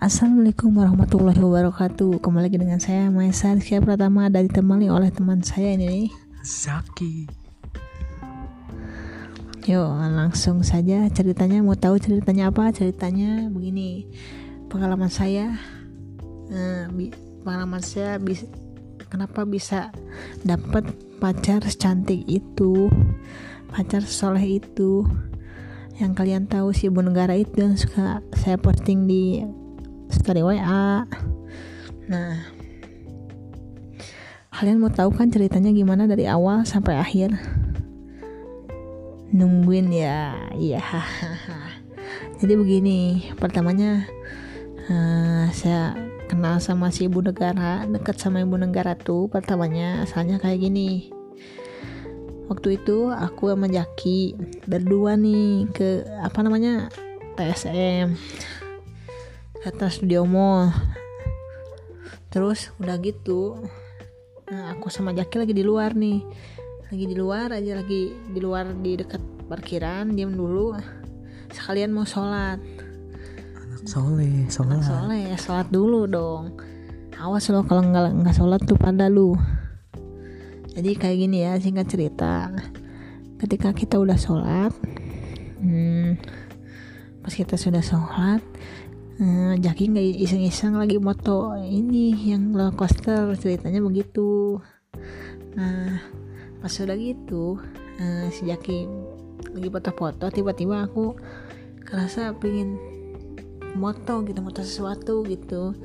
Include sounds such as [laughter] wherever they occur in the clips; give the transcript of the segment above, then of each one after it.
Assalamualaikum warahmatullahi wabarakatuh. Kembali lagi dengan saya Maesa Rizky Pratama Dan ditemani oleh teman saya ini. Zaki. Yuk langsung saja ceritanya. Mau tahu ceritanya apa? Ceritanya begini. Pengalaman saya eh, Pengalaman saya bis, Kenapa bisa dapat pacar secantik itu? Pacar soleh itu. Yang kalian tahu si ibu negara itu yang suka saya posting di story WA. Nah, kalian mau tahu kan ceritanya gimana dari awal sampai akhir? Nungguin ya, iya. [laughs] Jadi begini, pertamanya eh, saya kenal sama si ibu negara, dekat sama ibu negara tuh pertamanya asalnya kayak gini. Waktu itu aku sama Jaki berdua nih ke apa namanya TSM kata studio mall terus udah gitu nah, aku sama Jaki lagi di luar nih. Lagi di luar aja lagi di luar di dekat parkiran diam dulu. Sekalian mau sholat. Anak soleh Anak Sholat soleh ya sholat dulu dong. Awas lo kalau nggak nggak sholat tuh pada lu. Jadi kayak gini ya singkat cerita. Ketika kita udah sholat hmm, pas kita sudah sholat eh, Jaki nggak iseng-iseng lagi moto ini yang roller coaster ceritanya begitu. Nah pas udah gitu eh, si Jaki lagi foto-foto tiba-tiba aku kerasa pengen moto gitu moto sesuatu gitu.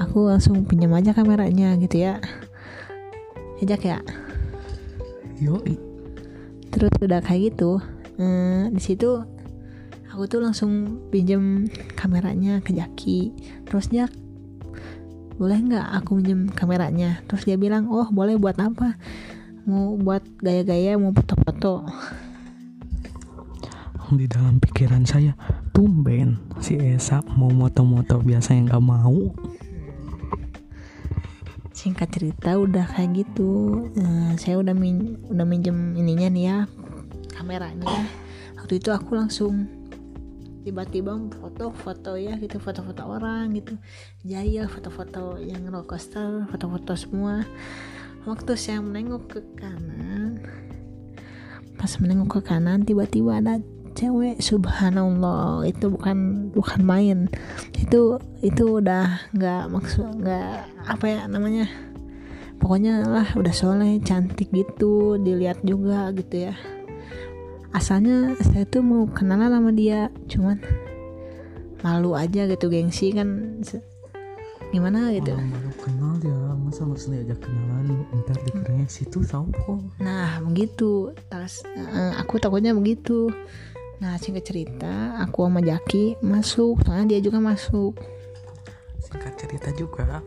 Aku langsung pinjam aja kameranya gitu ya. Ya Jak ya? Yoi. Terus udah kayak gitu eh, di situ aku tuh langsung pinjem kameranya ke Jaki. Terus Jak boleh nggak aku pinjem kameranya? Terus dia bilang oh boleh buat apa? Mau buat gaya-gaya mau foto-foto. Di dalam pikiran saya Tumben Si Esa mau moto-moto biasanya nggak mau. Singkat cerita udah kayak gitu. Eh, saya udah min udah minjem ininya nih ya kameranya. Waktu itu aku langsung tiba-tiba foto-foto ya gitu foto-foto orang gitu. Jahil foto-foto yang roller coaster foto-foto semua. Waktu saya menengok ke kanan pas menengok ke kanan tiba-tiba ada cewek subhanallah. Itu bukan bukan main. Itu itu udah nggak maksud nggak apa ya namanya? Pokoknya lah udah soleh cantik gitu dilihat juga gitu ya asalnya saya tuh mau kenalan sama dia cuman malu aja gitu gengsi kan. Gimana gitu? Orang baru kenal ya Masa harus diajak kenalan? Ntar dikiranya situ sopo Nah begitu. Tas, eh, Aku takutnya begitu. Nah singkat cerita Aku sama Jaki masuk Soalnya dia juga masuk. Singkat cerita juga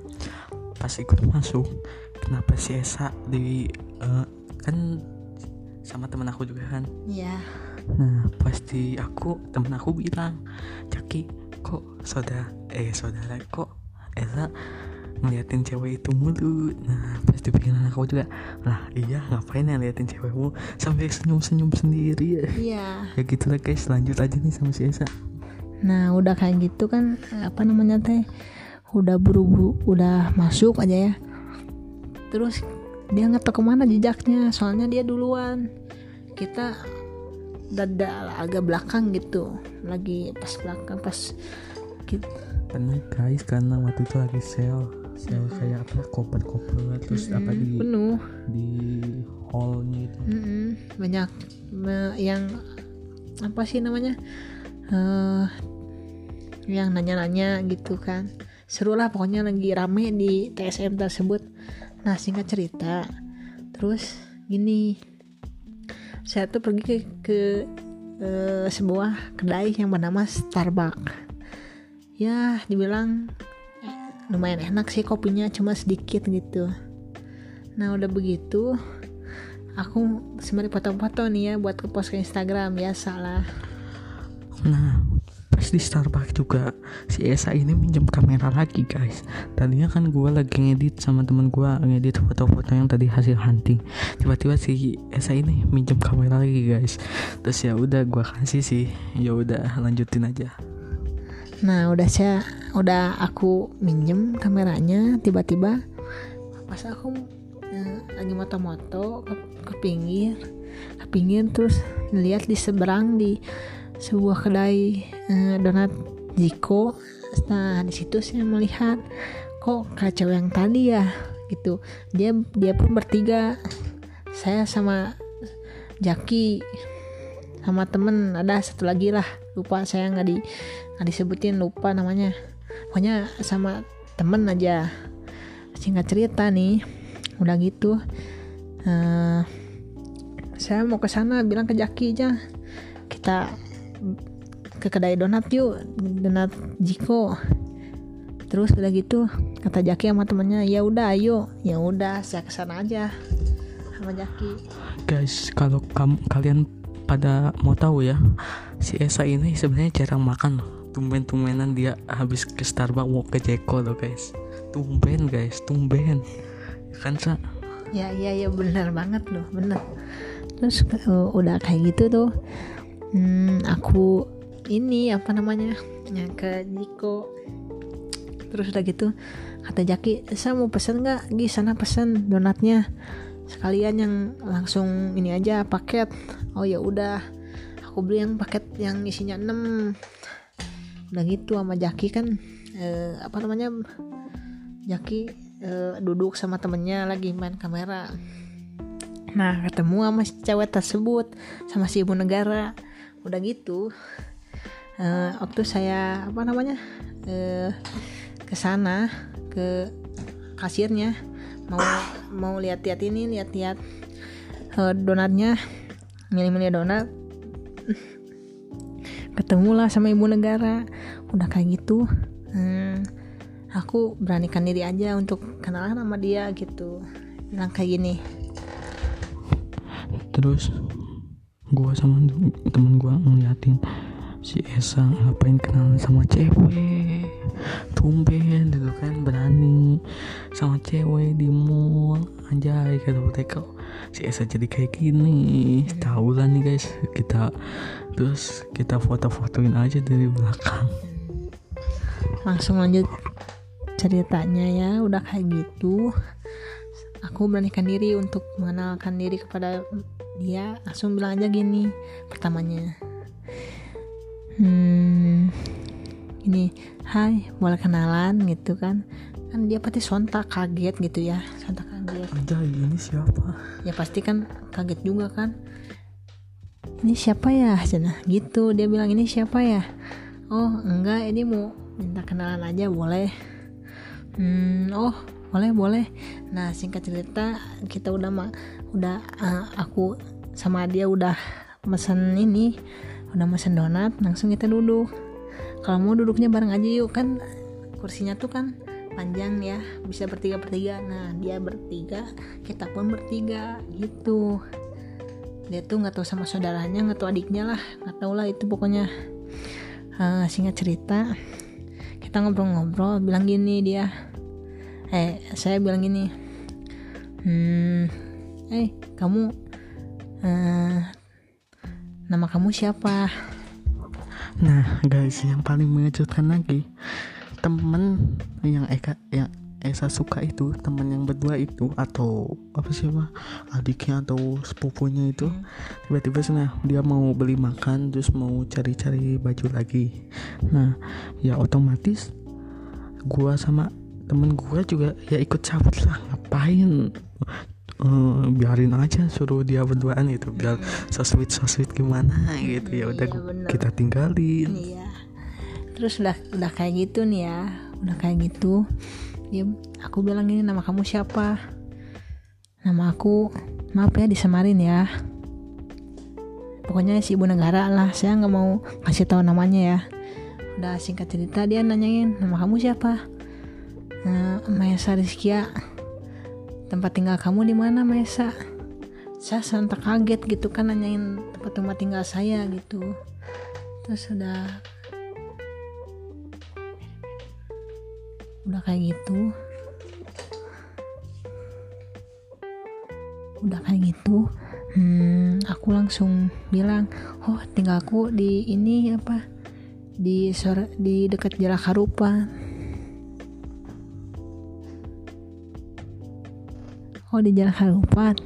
Pas ikut masuk Kenapa si Esa di eh, Kan sama temen aku juga kan. Iya. Nah pasti aku temen aku bilang Jaki kok saudara eh saudara kok Esa ngeliatin cewek itu mulu? Nah pasti pikiran aku juga Lah iya ngapain ya ngeliatin cewekmu? Sampai senyum-senyum sendiri. Ya Iya. Ya gitu lah guys. Lanjut aja nih sama si Esa. Nah udah kayak gitu kan Apa namanya teh Udah buru-buru Udah masuk aja ya. Terus dia nggak tahu ke mana jejaknya? Soalnya dia duluan. Kita dada agak belakang gitu. Lagi pas belakang Pas gitu. Karena guys karena waktu itu lagi sale. Sale kayak apa? Koper-koper Terus apa di, penuh. di hallnya itu. Mm-mm, banyak. Me- yang apa sih namanya? Eh yang nanya-nanya gitu kan. Seru lah pokoknya lagi rame di TSM tersebut nah singkat cerita terus gini. Saya tuh pergi ke, ke eh, sebuah kedai yang bernama Starbucks. Ya dibilang lumayan enak sih kopinya cuma sedikit gitu. Nah udah begitu aku sembari foto-foto nih ya buat ke post ke Instagram biasa lah. Nah, pas di Starbucks juga si Esa ini minjem kamera lagi guys. Tadinya kan gue lagi ngedit sama temen gue ngedit foto-foto yang tadi hasil hunting. Tiba-tiba si Esa ini minjem kamera lagi guys. Terus ya udah gue kasih sih. Ya udah lanjutin aja. nah udah saya udah aku minjem kameranya tiba-tiba pas aku eh, lagi moto-moto ke, ke pinggir ke pinggir terus lihat di seberang di sebuah kedai eh, donat Jiko. Nah di situ saya melihat kok kacau yang tadi ya? Gitu. Dia dia pun bertiga. Saya sama Jaki sama temen ada satu lagi lah. Lupa saya nggak di nggak disebutin lupa namanya. Pokoknya sama temen aja. Singkat cerita nih udah gitu uh, saya mau ke sana bilang ke Jaki aja. Kita ke kedai donat yuk donat Jiko. Terus udah gitu kata Jaki sama temennya ya udah ayo. Ya udah saya ke sana aja sama Jaki. Guys kalau kamu kalian pada mau tahu ya si Esa ini sebenarnya jarang makan tumben-tumbenan dia habis ke Starbucks mau ke Jeko loh guys. Tumben guys tumben. Kan sa? Ya iya ya benar banget loh bener terus uh, udah kayak gitu tuh hmm, aku ini apa namanya? Ya ke Jiko. Terus udah gitu kata Jaki saya mau pesen nggak? Di sana pesen donatnya. Sekalian yang langsung ini aja paket. Oh ya udah. Aku beli yang paket yang isinya 6 udah gitu sama Jaki kan eh, apa namanya? Jaki eh, duduk sama temennya lagi main kamera. Nah ketemu sama si cewek tersebut sama si ibu negara. Udah gitu eh, waktu saya apa namanya eh, ke sana ke kasirnya mau mau lihat-lihat ini lihat-lihat uh, donatnya milih-milih donat. Ketemulah sama ibu negara udah kayak gitu hmm, aku beranikan diri aja untuk kenalan sama dia gitu. Bilang kayak gini. Terus gua sama temen gua ngeliatin si Esa ngapain kenalan sama cewek? Tumben gitu kan berani sama cewek di mall. Anjay kata mereka si Esa jadi kayak gini. Tahu lah nih guys. Kita terus kita foto-fotoin aja dari belakang. Langsung lanjut ceritanya ya. Udah kayak gitu. Aku beranikan diri untuk mengenalkan diri kepada dia. Langsung bilang aja gini pertamanya hmm ini hai boleh kenalan? gitu kan. Kan dia pasti sontak kaget gitu ya sontak kaget. Anjay ini siapa? Ya pasti kan kaget juga kan. Ini siapa ya? Cina. Gitu dia bilang ini siapa ya? Oh enggak ini mau minta kenalan aja boleh. Hmm, oh boleh boleh. Nah singkat cerita kita udah ma udah uh, aku sama dia udah mesen ini udah mesen donat langsung kita duduk. Kalau mau duduknya bareng aja yuk kan kursinya tuh kan panjang ya bisa bertiga bertiga nah dia bertiga kita pun bertiga gitu. Dia tuh nggak tahu sama saudaranya nggak tahu adiknya lah nggak tahu lah itu pokoknya. Uh, singkat cerita kita ngobrol-ngobrol bilang gini dia. Eh saya bilang gini hmm eh kamu uh, nama kamu siapa? Nah guys yang paling mengejutkan lagi temen yang Eka yang Esa suka itu teman yang berdua itu atau apa sih mah adiknya atau sepupunya itu tiba-tiba sana dia mau beli makan terus mau cari-cari baju lagi. Nah ya otomatis gua sama temen gua juga ya ikut cabut lah. Ngapain uh, biarin aja suruh dia berduaan itu biar so sweet so sweet gimana gitu ya udah Iya, kita tinggalin Iya. Terus udah udah kayak gitu nih ya, udah kayak gitu. Ya, aku bilang ini nama kamu siapa? Nama aku, maaf ya disamarin ya. Pokoknya si ibu negara lah, saya nggak mau kasih tahu namanya ya. Udah singkat cerita dia nanyain nama kamu siapa? Nah, Maesa Rizkia. Tempat tinggal kamu di mana Maesa? Saya sontak kaget gitu kan nanyain tempat tempat tinggal saya gitu. Terus udah udah kayak gitu. Udah kayak gitu hmm, aku langsung bilang oh tinggalku di ini apa? Di sore di dekat Jalan Harupan oh di Jalan Harupat.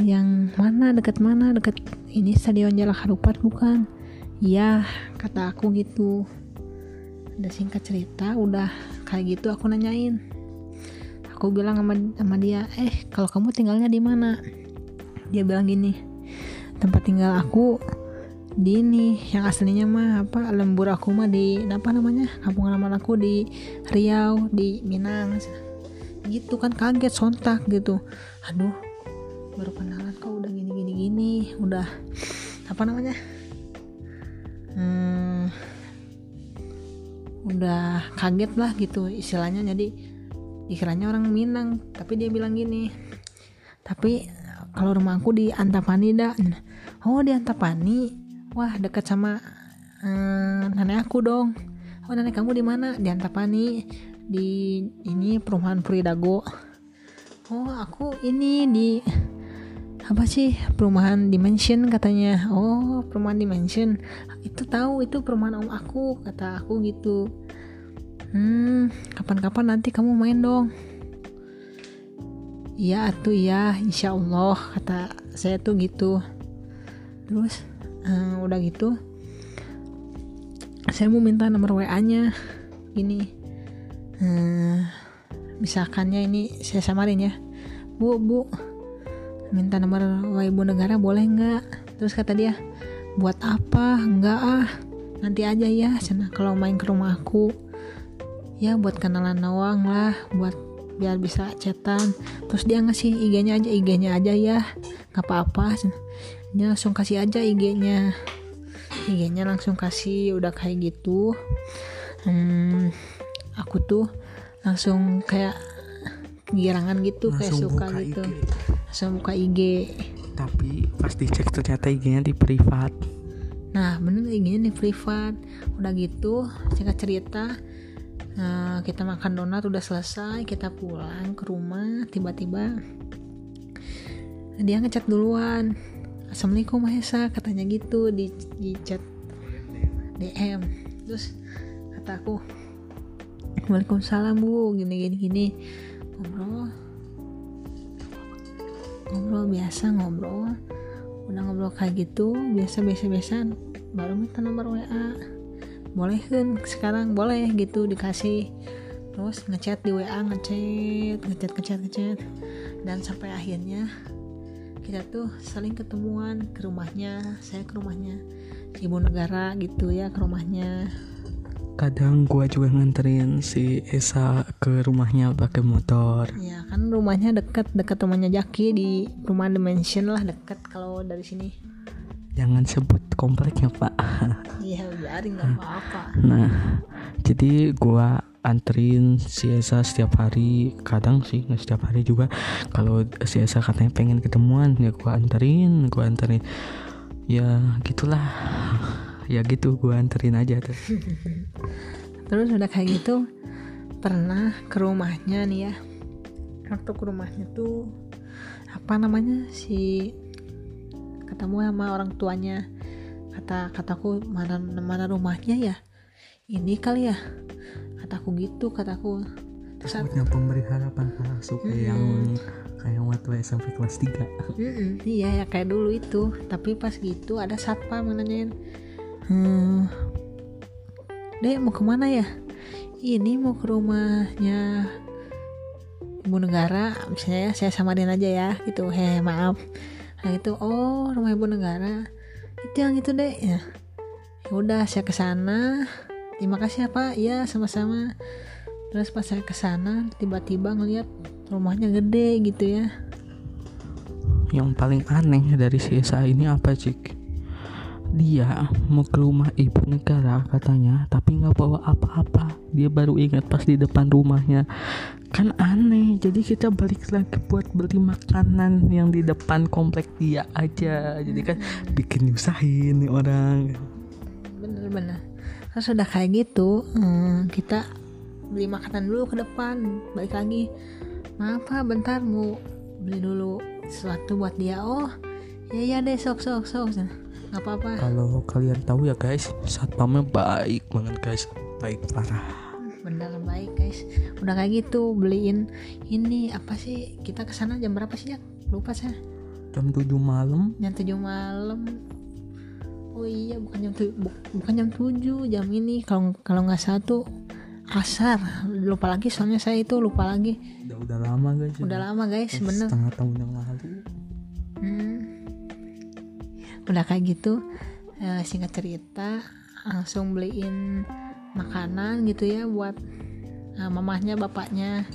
Yang mana? Dekat mana? Dekat ini stadion Jalan Harupat bukan? Iya kata aku gitu. Udah singkat cerita udah kayak gitu aku nanyain. Aku bilang sama, sama dia eh kalau kamu tinggalnya di mana? Dia bilang gini tempat tinggal aku di ini yang aslinya mah apa lembur aku mah di apa namanya kampung halaman aku di Riau di Minang gitu kan kaget sontak gitu. Aduh baru kenalan kok udah gini gini gini. Udah apa namanya? Hmm, udah kaget lah gitu istilahnya. Jadi dikiranya orang Minang tapi dia bilang gini tapi kalau rumah aku di Antapani dah oh di Antapani? Wah dekat sama hmm, nenek aku dong. Oh nenek kamu di mana? Di Antapani di ini perumahan Puridago oh aku ini di apa sih? Perumahan dimension katanya. Oh perumahan dimension. Itu tahu itu perumahan om aku kata aku gitu. Hmm kapan-kapan nanti kamu main dong. Iya tuh ya insya Allah kata saya tuh gitu. Terus uh, udah gitu saya mau minta nomor WA nya gini uh, misalkannya ini saya samarin ya. Bu bu minta nomor WA ibu negara boleh nggak? Terus kata dia buat apa? Enggak ah. Nanti aja ya sana kalau main ke rumah aku. Ya buat kenalan nawang lah buat biar bisa chatan. Terus dia ngasih IG-nya aja IG-nya aja ya. Nggak apa-apa dia langsung kasih aja IG-nya IG-nya langsung kasih udah kayak gitu. Hmm, aku tuh langsung kayak kegirangan gitu kayak Langsung suka buka gitu IG. langsung buka IG tapi pas dicek ternyata IG-nya di privat nah bener IG-nya nih privat udah gitu singkat cerita Nah, kita makan donat udah selesai, kita pulang ke rumah, tiba-tiba dia ngechat duluan. Assalamualaikum Mahesa, katanya gitu di, di chat DM. Terus kata aku, Waalaikumsalam bu, gini gini gini. Ngobrol, ngobrol biasa ngobrol, udah ngobrol kayak gitu, biasa biasa biasa, baru minta nomor WA boleh kan sekarang boleh gitu dikasih. Terus ngechat di WA ngechat ngechat ngechat ngechat. Dan sampai akhirnya kita tuh saling ketemuan ke rumahnya saya ke rumahnya ibu negara gitu ya ke rumahnya kadang gua juga nganterin si Esa ke rumahnya pakai motor. Ya kan rumahnya deket deket rumahnya Jaki di rumah Dimension lah deket kalau dari sini. Jangan sebut kompleknya pak. Iya biarin nggak apa-apa. Nah jadi gua anterin si Esa setiap hari. Kadang sih nggak setiap hari juga. Kalau si Esa katanya pengen ketemuan ya gua anterin gua anterin. Ya gitulah ya gitu gua anterin aja tuh. [laughs] Terus udah kayak gitu pernah ke rumahnya nih ya. Waktu ke rumahnya tuh apa namanya si ketemu sama orang tuanya. Kata kataku mana mana rumahnya ya? Ini kali ya? Kataku gitu kataku. Takutnya pemberi harapan palsu kayak yang kayak waktu SMP kelas 3 Mm-mm, iya ya kayak dulu itu. Tapi pas gitu ada satpam nanyain hmm, dek mau ke mana ya? Ini mau ke rumahnya ibu negara. Misalnya ya, saya samarin aja ya gitu. Heh maaf. Nah itu oh rumah ibu negara. Itu yang itu deh ya ya udah saya ke sana. Terima kasih ya pak. Ya sama-sama. Terus pas saya ke sana tiba-tiba ngeliat rumahnya gede gitu ya. Yang paling aneh dari Esa ini apa cik dia mau ke rumah ibu negara katanya. Tapi nggak bawa apa-apa. Dia baru ingat pas di depan rumahnya. Kan aneh. Jadi kita balik lagi buat beli makanan yang di depan komplek dia aja. Jadi kan bikin nyusahin nih orang. Bener-bener terus udah kayak gitu hmm, kita beli makanan dulu ke depan. Balik lagi. Maaf pak bentar mau beli dulu sesuatu buat dia. Oh ya ya deh sok sok sok nggak apa-apa. Kalau kalian tahu ya guys satpamnya baik banget guys. Baik parah. Bener baik guys. Udah kayak gitu beliin ini apa sih? Kita ke sana jam berapa sih Jack? lupa saya. Jam 7 malam. Jam 7 malam. Oh iya bukan jam tu- bu- bukan jam 7 jam ini. Kalau kalau nggak satu asar lupa lagi soalnya saya itu lupa lagi. Udah udah lama guys udah lama guys bener. setengah tahun yang lalu. Hmm. Udah kayak gitu eh, singkat cerita langsung beliin makanan gitu ya buat eh, mamahnya bapaknya.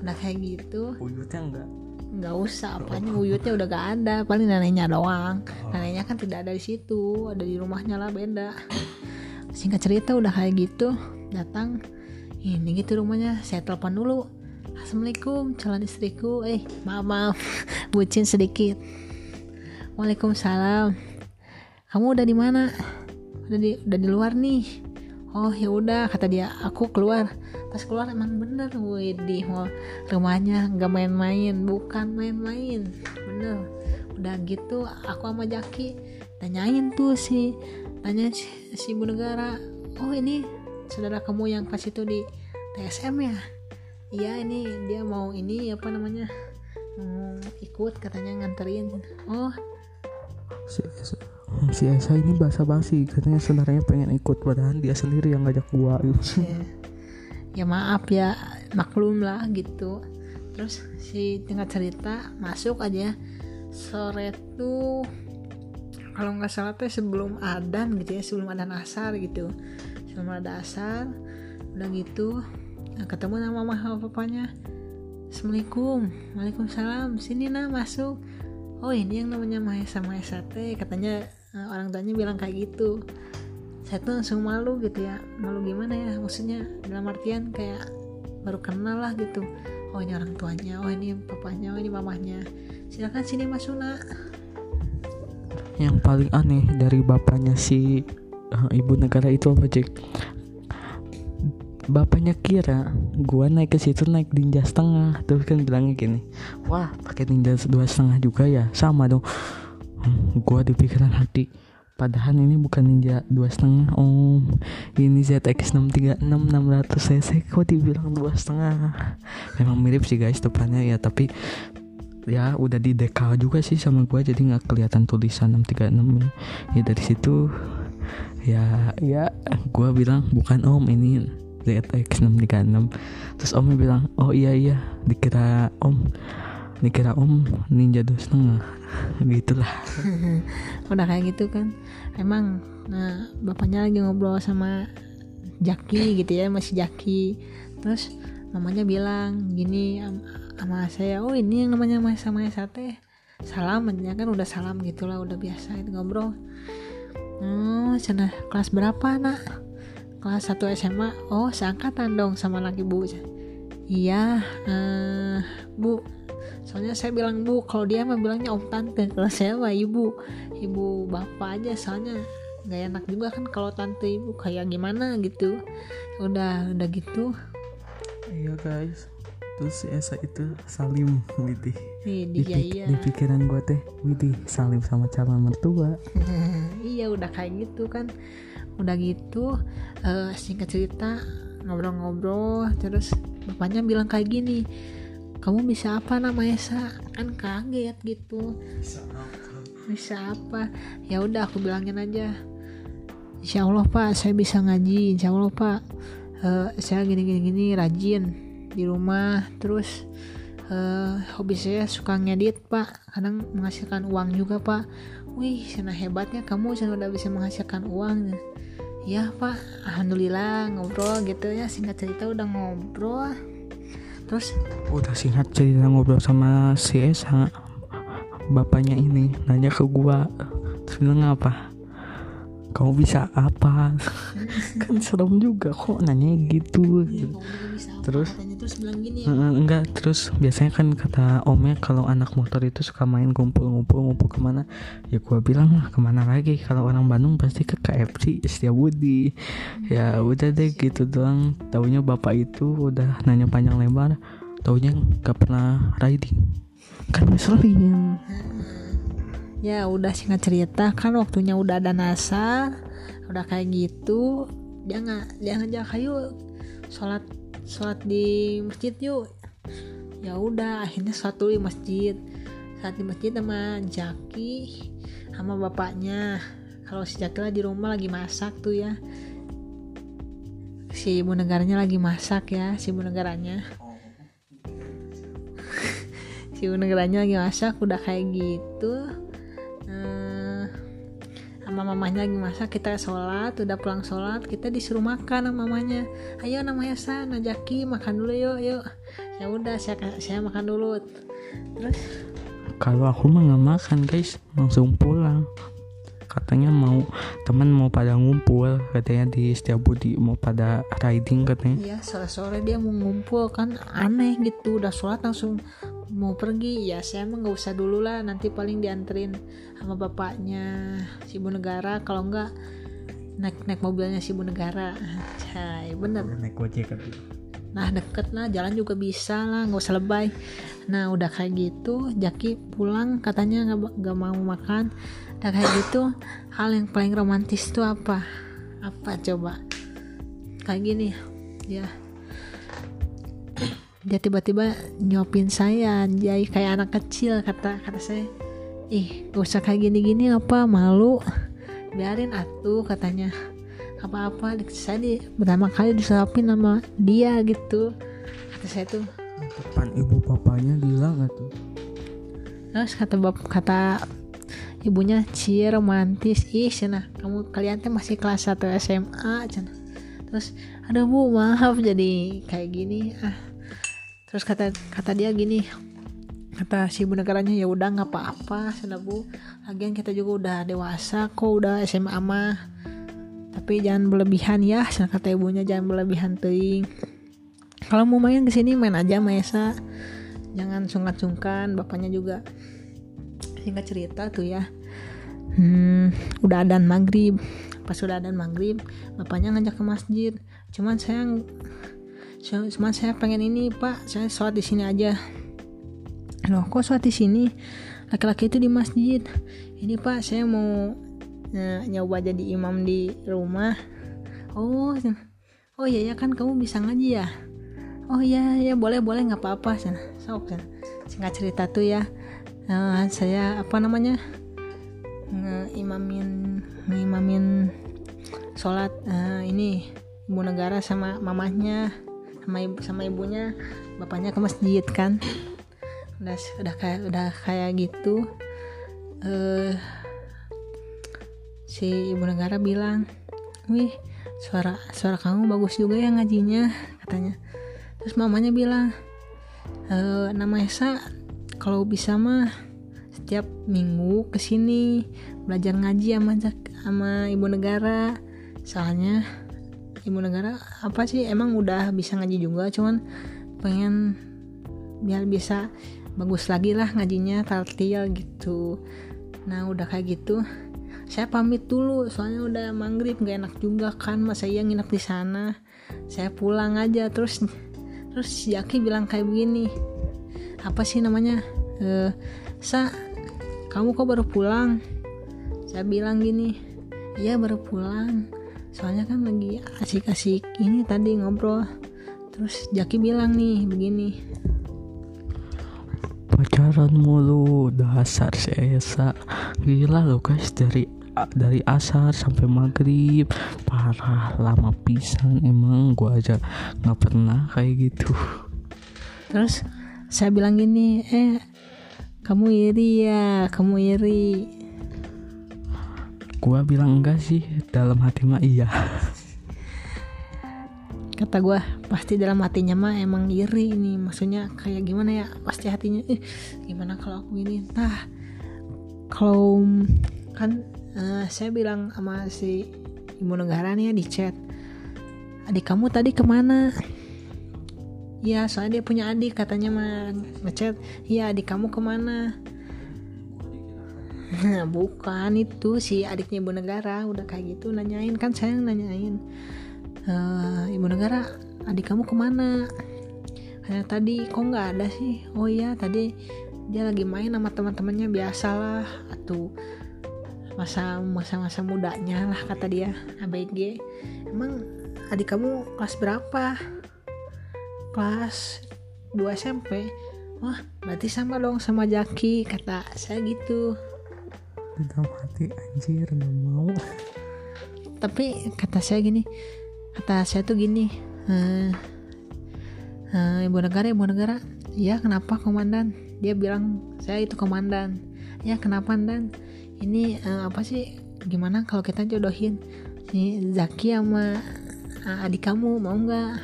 Udah kayak gitu. Uyutnya enggak? Nggak usah apanya uyutnya udah gak ada paling neneknya doang. Neneknya kan tidak ada di situ ada di rumahnya lah beda. Singkat cerita udah kayak gitu datang. Ini gitu rumahnya saya telepon dulu. Assalamualaikum calon istriku. Eh maaf maaf [laughs] bucin sedikit. Waalaikumsalam kamu udah di mana? Udah di udah di luar nih. Oh ya udah kata dia. Aku keluar. Pas keluar emang bener mau rumahnya nggak main-main. Bukan main-main. Bener. Udah gitu aku sama Jaki tanyain tuh si tanya si, si ibu negara oh ini saudara kamu yang pas itu di TSM ya iya ini dia mau ini apa namanya mau ikut katanya nganterin. Oh si Esa ini basa basi katanya saudaranya pengen ikut padahal dia sendiri yang ngajak gua ya, ya maaf ya maklum lah gitu. Terus si tingkat cerita masuk aja. Sore tuh kalau nggak salah tuh sebelum adan gitu ya sebelum adan asar gitu. Sebelum ada asar udah gitu nah, ketemu sama mama sama papanya. Assalamualaikum Waalaikumsalam Sini nah masuk. Oh ini yang namanya Mahesa Mahesa teh Katanya eh, orang tuanya bilang kayak gitu. Saya tuh langsung malu gitu ya. Malu gimana ya? Maksudnya dalam artian kayak baru kenal lah gitu. Oh ini orang tuanya. Oh ini papanya. Oh ini mamahnya. Silakan sini Mas Suna yang paling aneh dari bapaknya si eh, ibu negara itu apa cek bapaknya kira gua naik ke situ naik ninja setengah. Terus kan bilangnya gini wah pakai ninja dua setengah juga ya? Sama dong gua di pikiran hati. Padahal ini bukan ninja dua setengah om. Ini ZX 636 600 cc kok dibilang dua setengah? Memang mirip sih guys depannya ya. Tapi ya udah di dekal juga sih sama gua jadi nggak kelihatan tulisan 636 ya. ya dari situ ya ya gua bilang bukan om ini ZX 636 terus omnya bilang oh iya iya dikira om dikira om ninja dua setengah. Gitulah [laughs] udah kayak gitu kan. Emang nah bapaknya lagi ngobrol sama Jaki gitu ya masih Jaki. Terus mamanya bilang gini am- sama saya oh ini yang namanya Mas sama teh salam. Ya kan udah salam gitulah udah biasa itu ngobrol. Oh sana kelas berapa nak? Kelas 1 SMA oh seangkatan dong sama laki bu. Iya eh, bu soalnya saya bilang bu kalau dia mah bilangnya om tante. Kalau saya mah ibu. Ibu bapak aja soalnya nggak enak juga kan kalau tante ibu. Kayak gimana gitu. Udah udah gitu. Iya guys. Terus si Esa itu Salim Widih di, pik- iya. di pikiran gue teh Widih Salim sama calon mertua. [laughs] Iya udah kayak gitu kan. Udah gitu eh, singkat cerita ngobrol-ngobrol terus bapaknya bilang kayak gini kamu bisa apa nama Esa kan kaget gitu. Bisa apa? Ya udah aku bilangin aja. Insya Allah pak saya bisa ngaji. Insya Allah pak. Eh, saya gini gini gini rajin di rumah. Terus eh, hobi saya suka ngedit pak. Kadang menghasilkan uang juga pak. Wih sana hebatnya kamu. Sana udah bisa menghasilkan uang. Ya pak. Alhamdulillah ngobrol gitu ya. Singkat cerita udah ngobrol terus? Udah singkat cerita ngobrol sama si Esa bapaknya ini. Nanya ke gua. Terus bilang apa kamu bisa apa? [laughs] Kan serem juga kok nanya gitu? Ya, Terus? terus bilang gini ya. Enggak terus biasanya kan kata omnya kalau anak motor itu suka main ngumpul-ngumpul ngumpul ke mana? Ya gua bilang lah ke mana lagi? Kalau orang Bandung pasti ke KFC Setiabudi ya udah deh gitu doang. Taunya bapak itu udah nanya panjang lebar taunya nggak pernah riding. Kan ngeselin ya udah singkat cerita. Kan waktunya udah ada nasa udah kayak gitu. Dia nggak dia ngajak ayo sholat sholat di masjid yuk. Ya udah akhirnya suatu di masjid. Saat di masjid sama Jaki sama bapaknya. Kalau si Jaki lah di rumah lagi masak tuh ya. Si ibu negaranya lagi masak ya si ibu negaranya. [laughs] Si ibu negaranya lagi masak udah kayak gitu sama mamanya lagi masak kita sholat udah pulang sholat kita disuruh makan sama mamanya ayo namanya San Jaki makan dulu yuk yuk. Ya udah saya saya makan dulu. Terus? Kalau aku mah nggak makan guys. Langsung pulang. Katanya mau teman mau pada ngumpul katanya di Setiabudi mau pada riding katanya. Iya sore-sore dia mau ngumpul kan aneh gitu. Udah sholat langsung mau pergi ya saya emang nggak usah dulu lah. Nanti paling dianterin sama bapaknya si ibu negara. Kalau enggak naik naik mobilnya si ibu negara. Cai bener. Naik gojek nah deket lah. Jalan juga bisa lah nggak usah lebay. Nah udah kayak gitu Jaki pulang. Katanya nggak nggak mau makan. Udah kayak gitu hal yang paling romantis tuh apa? Apa coba? Kayak gini ya dia tiba-tiba nyopin saya jadi kayak anak kecil kata kata saya. Ih gak usah kayak gini-gini apa? Malu. Biarin atuh katanya. Apa-apa saya di pertama kali disuapin sama dia gitu. Kata saya tuh. Depan ibu bapaknya gila gak tuh? Terus kata bap kata ibunya cie romantis. Ih cina kamu kalian teh masih kelas 1 SMA cina. Terus aduh bu maaf jadi kayak gini. Ah terus kata kata dia gini kata si ibu negaranya ya udah nggak apa-apa sana bu lagian kita juga udah dewasa kok udah SMA mah. Tapi jangan berlebihan ya sana kata ibunya jangan berlebihan ting kalau mau main ke sini main aja Maesa jangan sungkan-sungkan bapaknya juga singkat cerita tuh ya. Hmm, udah adan maghrib. Pas udah adan maghrib bapaknya ngajak ke masjid. Cuman saya cuman saya pengen ini pak. Saya sholat di sini aja. Loh kok sholat di sini? Laki-laki itu di masjid. Ini pak saya mau uh, nyoba jadi imam di rumah. Oh oh iya ya kan kamu bisa ngaji ya? Oh iya ya boleh boleh nggak apa-apa sana sok sana singkat cerita tuh ya. Uh, saya apa namanya? Ngeimamin ngeimamin sholat uh, ini ibu negara sama mamahnya sama ibu sama ibunya bapaknya ke masjid kan. Udah udah kayak udah kayak gitu uh, si ibu negara bilang wih suara suara kamu bagus juga ya ngajinya katanya. Terus mamanya bilang e, nama Esa kalau bisa mah setiap minggu ke sini belajar ngaji sama sama ibu negara soalnya ibu negara apa sih? Emang udah bisa ngaji juga cuman pengen biar bisa bagus lagi lah ngajinya tartil gitu. Nah udah kayak gitu saya pamit dulu soalnya udah maghrib gak enak juga kan masa iya nginep di sana. Saya pulang aja terus terus Jaki bilang kayak begini apa sih namanya? E, sa kamu kok baru pulang? Saya bilang gini iya baru pulang soalnya kan lagi asik-asik ini tadi ngobrol. Terus Jaki bilang nih begini. Pacaran mulu dasar si Esa. Gila lo guys dari dari asar sampai maghrib. Parah lama pisan emang gua aja nggak pernah kayak gitu. Terus saya bilang gini eh kamu iri ya kamu iri gua bilang enggak sih dalam hati mah iya. Kata gua pasti dalam hatinya mah emang iri ini. Maksudnya kayak gimana ya? Pasti hatinya eh gimana kalau aku ini? Nah kalau kan uh, saya bilang sama si ibu negara nih ya di chat adik kamu tadi ke mana? Iya soalnya dia punya adik katanya mah ngechat. Iya adik kamu ke mana Nah [laughs] bukan itu si adiknya ibu negara udah kayak gitu nanyain. Kan saya nanyain uh, ibu negara adik kamu ke mana? Kayak tadi kok nggak ada sih? Oh iya tadi dia lagi main sama teman-temannya biasalah. Atau masa masa masa mudanya lah kata dia ABG emang adik kamu kelas berapa? Kelas 2 SMP wah berarti sama dong sama Jaki kata saya gitu dalam hati anjir nggak mau. [laughs] Tapi kata saya gini kata saya tuh gini eh, eh, ibu negara ibu negara ya kenapa komandan? Dia bilang saya itu komandan. Ya kenapa dan ini eh, apa sih? Gimana kalau kita jodohin si Zaki sama adik kamu mau nggak?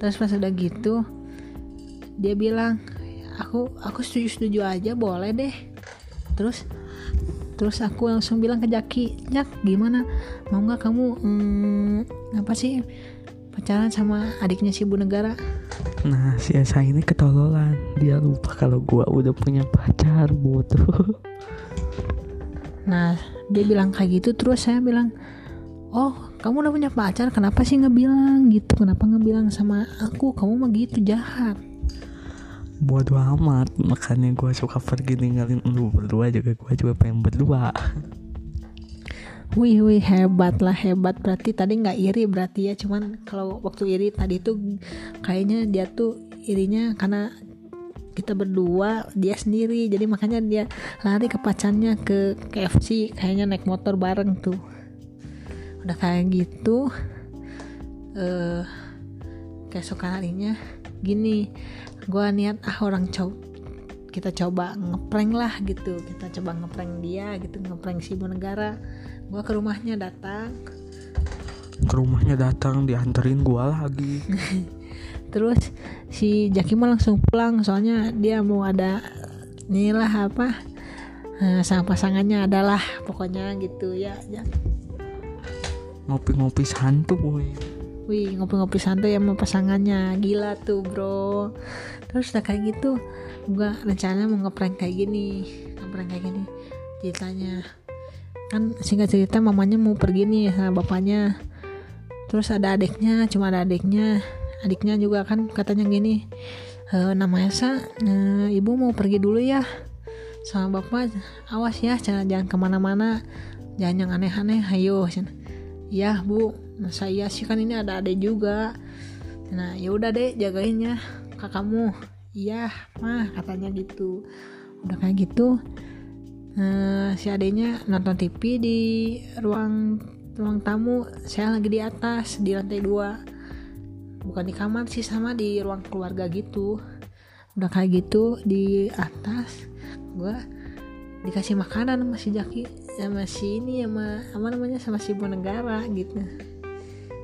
Terus pas udah gitu dia bilang aku aku setuju setuju aja boleh deh. Terus terus aku langsung bilang ke Jaki Jak gimana? Mau nggak kamu hmm, apa sih pacaran sama adiknya si ibu negara? Nah si Esa ini ketololan. Dia lupa kalau gua udah punya pacar bodoh. Nah dia bilang kayak gitu terus saya bilang oh kamu udah punya pacar kenapa sih nggak bilang gitu? Kenapa nggak bilang sama aku? Kamu mah gitu jahat bodoh amat makanya gua suka pergi ninggalin lu berdua juga gua juga pengen berdua. Wih wih hebat lah hebat. Berarti tadi nggak iri berarti ya cuman kalau waktu iri tadi tuh kayaknya dia tuh irinya karena kita berdua dia sendiri. Jadi makanya dia lari ke pacarnya ke KFC kayaknya naik motor bareng tuh. Udah kayak gitu eh keesokan harinya gini gua niat ah orang coba kita coba ngeprank lah gitu kita coba ngeprank dia gitu ngeprank si ibu negara. Gua ke rumahnya datang. Ke rumahnya datang dianterin gua lagi. [laughs] Terus si Jaki mah langsung pulang soalnya dia mau ada inilah apa eh, sama pasangannya adalah pokoknya gitu ya, ngopi-ngopi santuy Wih ngopi-ngopi santai sama pasangannya. Gila tuh bro. Terus udah kayak gitu Gua rencananya mau ngeprank kayak gini. Ngeprank kayak gini Ceritanya. Kan singkat cerita mamanya mau pergi nih sama bapaknya. Terus ada adiknya Cuma ada adiknya. Adiknya juga kan katanya gini e, Nama Esa e, Ibu mau pergi dulu ya Sama bapak. Awas ya jangan, jangan ke mana-mana. Jangan yang aneh-aneh Ayo Ya bu. Masa iya sih kan ini ada adek juga. Nah ya udah deh jagain ya kakakmu. Iya mah katanya gitu. Udah kayak gitu eh, si adeknya nonton TV di ruang ruang tamu. Saya lagi di atas di lantai dua. Bukan di kamar sih sama di ruang keluarga gitu. Udah kayak gitu di atas gua dikasih makanan sama Jaki sama si ini sama apa namanya sama si ibu negara gitu.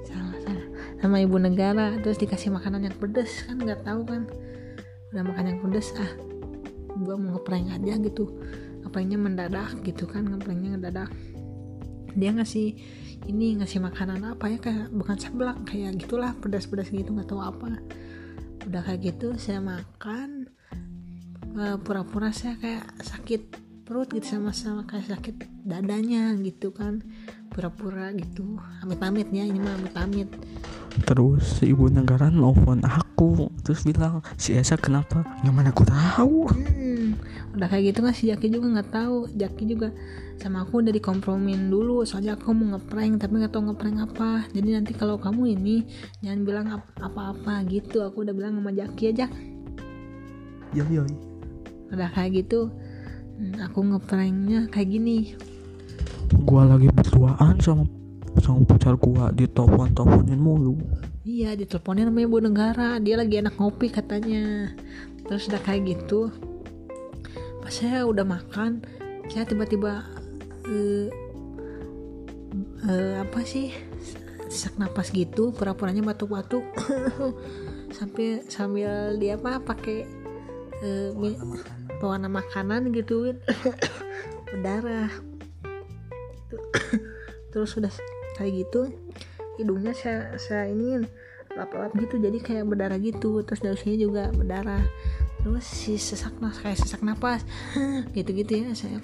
Salah salah. Sama ibu negara terus dikasih makanan yang pedes kan nggak tahu kan. Udah makan yang pedes ah gua mau ngeprank aja gitu. Ngapainnya mendadak gitu kan ngepranknya mendadak. Dia ngasih ini ngasih makanan apa ya kayak bukan seblak kayak gitulah pedas-pedas gitu nggak tahu apa. Udah kayak gitu saya makan eh, pura-pura saya kayak sakit perut gitu sama sama kayak sakit dadanya gitu kan. Pura-pura gitu. Amit-amit ya ini mah amit-amit. Terus si ibu negara nelfon aku terus bilang si Esa kenapa? Yang mana aku tahu. Hmm, udah kayak gitu kan si Jaki juga nggak tahu. Jaki juga sama aku udah dikompromin dulu soalnya aku mau ngeprank tapi nggak tahu ngeprank apa. Jadi nanti kalau kamu ini jangan bilang ap- apa-apa gitu. Aku udah bilang sama Jaki aja. Yo yo udah kayak gitu aku ngepranknya kayak gini. Gua lagi berduaan sama sama pacar gua di telepon teleponin mulu. Iya diteleponin sama ibu negara dia lagi enak ngopi katanya. Terus udah kayak gitu pas saya udah makan saya tiba-tiba eh, eh, apa sih sesak napas gitu pura-puranya batuk-batuk. [coughs] Sampai sambil dia apa pakai mi- pewarna makanan gituin [coughs] berdarah. Terus udah kayak gitu hidungnya saya saya ini lap-lap gitu jadi kayak berdarah gitu. Terus dari sini juga berdarah. Terus si sesak nas kayak sesak napas. [coughs] Gitu-gitu ya saya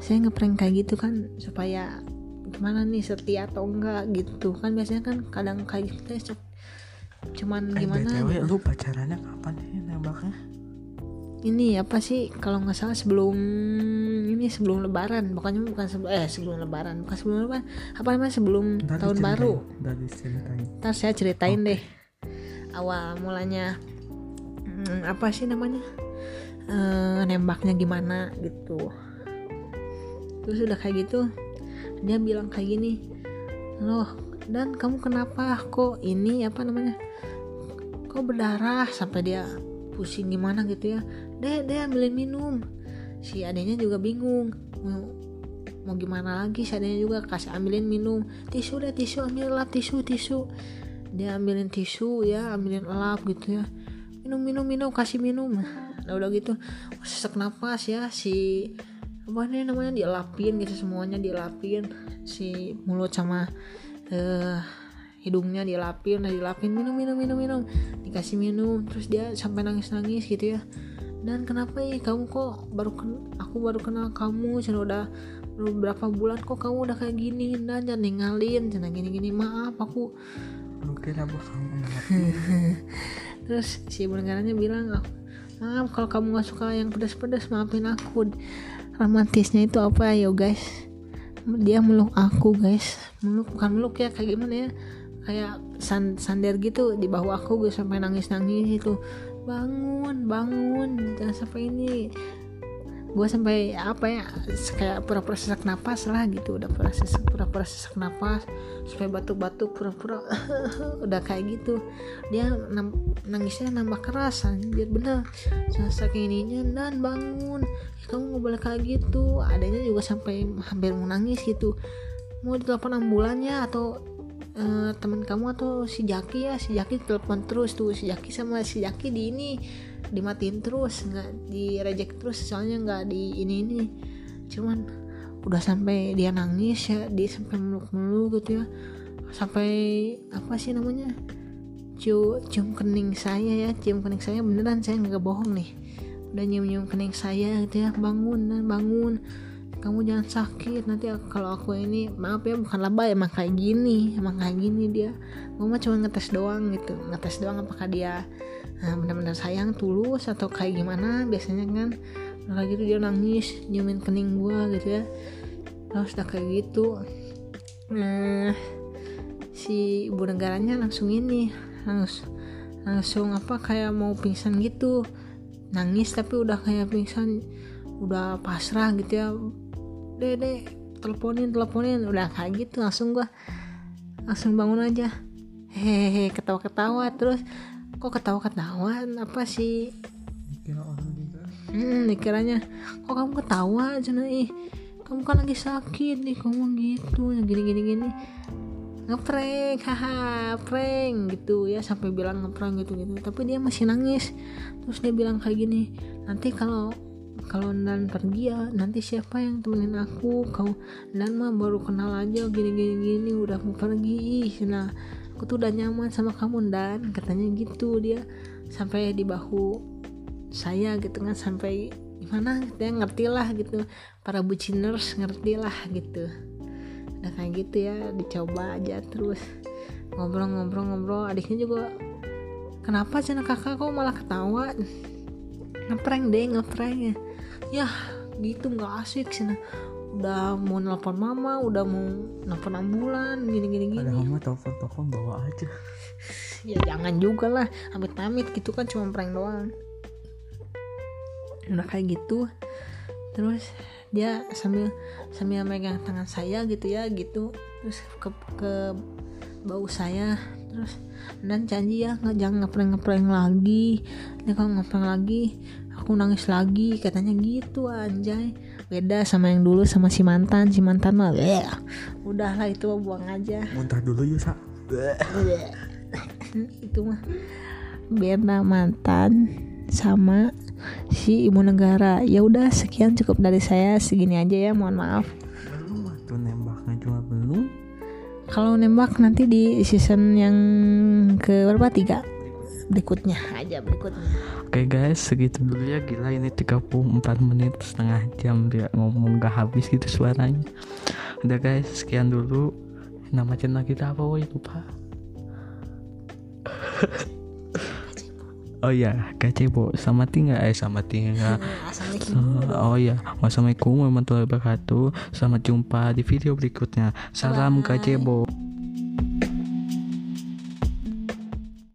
saya ngeprank kayak gitu kan supaya gimana nih setia atau enggak gitu. Kan biasanya kan kadang kayak gitu ya, cuman eh gimana btw gitu. lu pacarannya kapan ya nembaknya ini apa sih? Kalau nggak salah sebelum ini sebelum lebaran. Bukannya bukan sebelum eh sebelum lebaran bukan sebelum lebaran. Apa namanya? Sebelum Ntar tahun baru. ntar saya ceritain deh. Awal mulanya hmm, apa sih namanya? Eh, nembaknya gimana gitu. Terus udah kayak gitu dia bilang kayak gini loh dan kamu kenapa kok ini apa namanya kok berdarah? Sampai dia pusing gimana gitu ya deh deh ambilin minum. Si adanya juga bingung. Mau mau gimana lagi si adanya juga? Kasih ambilin minum. Tisu deh tisu ambil lap tisu tisu. Dia ambilin tisu ya ambilin lap gitu ya. Minum minum minum kasih minum. Nah udah gitu. Sesak napas ya si apa nih namanya dielapin gitu semuanya dielapin si mulut sama eh hidungnya dilapin udah dilapin. Minum minum minum minum. Dikasih minum terus dia sampai nangis nangis gitu ya dan kenapa ya kamu kok baru ken- aku baru kenal kamu cina udah baru berapa bulan kok kamu udah kayak gini? Dan jangan ninggalin cina gini gini maaf aku kira nembak [laughs] terus si ibu negaranya bilang "Ah, maaf kalau kamu nggak suka yang pedas-pedas maafin aku. Romantisnya itu apa ya guys? Dia meluk aku guys. Meluk bukan meluk ya kayak gimana ya? Kayak san sander gitu di bawah aku gue sampai nangis nangis itu bangun bangun jangan sampai ini. Gue sampai apa ya kayak pura-pura sesak napas lah gitu. Udah pura sesak pura-pura sesak napas supaya batuk-batuk pura-pura [laughs] udah kayak gitu. Dia nangisnya nambah keras anjir bener. Saking ininya dan bangun. "Ya, kamu nggak boleh kayak gitu. Adanya juga sampai hampir mau nangis gitu. Mau ditelepon ambulannya atau eh, teman kamu atau si Jaki ya? Si Jaki telepon terus tuh si Jaki sama si Jaki di ini dimatiin terus nggak di reject terus soalnya nggak di ini ini. Cuman udah sampai dia nangis ya dia sampai meluk-meluk gitu ya. Sampai apa sih namanya? Cium cium kening saya ya cium kening saya beneran saya nggak bohong nih. Udah nyium nyium kening saya gitu ya bangun bangun kamu jangan sakit. Nanti kalau aku ini maaf ya bukan lebay emang kayak gini emang kayak gini dia. Gue mah cuma ngetes doang gitu. Ngetes doang apakah dia nah, benar-benar sayang tulus atau kayak gimana. Biasanya kan kayak gitu dia nangis nyiumin kening gua gitu ya. Terus udah kayak gitu nah si ibu negaranya langsung ini langsung langsung apa kayak mau pingsan gitu. Nangis tapi udah kayak pingsan udah pasrah gitu ya deh deh teleponin teleponin. Udah kayak gitu langsung gua langsung bangun aja. Hehehe ketawa ketawa terus. Kok ketawa ketawa apa sih? Kira orang juga Hmm, dikiranya kok kamu ketawa aja ih kamu kan lagi sakit nih kamu gitu. Ya gini gini. Gini ngeprank haha prank gitu ya. Sampai bilang ngeprank gitu gitu tapi dia masih nangis. Terus dia bilang kayak gini nanti kalau kalau dan pergi ya nanti siapa yang temenin aku? Kau dan mah baru kenal aja gini gini gini udah mau pergi. Nah aku tuh udah nyaman sama kamu dan katanya gitu dia. Sampai di bahu saya gitu kan sampai gimana? Dia ngerti lah gitu. Para buciners ngerti lah gitu. Udah kayak gitu ya dicoba aja terus. Ngobrol-ngobrol-ngobrol adiknya juga kenapa cina kakak kok malah ketawa? Ngeprank deh ngeprank ya ya gitu nggak asik cina udah mau nelpon mama udah mau nelpon ambulan gini gini gini. Ada kamu telepon telepon bawa aja. [laughs] Ya jangan juga lah. Amit-amit gitu kan cuma prank doang. Udah kayak gitu. Terus dia sambil sambil megang tangan saya gitu ya gitu. Terus ke ke bau saya terus dan janji ya nggak jangan ngeprank ngeprank lagi. Ini kalau ngeprank lagi aku nangis lagi. Katanya gitu anjay. Beda sama yang dulu sama si mantan. Si mantan mah bleh. udahlah itu mah buang aja. Muntah dulu yuk sa. Itu mah beda mantan sama si ibu negara. Ya udah sekian cukup dari saya. Segini aja ya mohon maaf kalau nembak nanti di season yang ke berapa tiga berikutnya aja berikutnya Oke guys, segitu dulu ya gila ini 34 menit setengah jam dia ngomong gak habis gitu suaranya. Udah guys, sekian dulu. Nama channel kita apa woi lupa. [laughs] oh iya gacebo selamat tinggal eh selamat tinggal [laughs] Assalamualaikum. Oh iya, wassalamualaikum warahmatullahi wabarakatuh. Selamat jumpa di video berikutnya. Salam Bye. gacebo.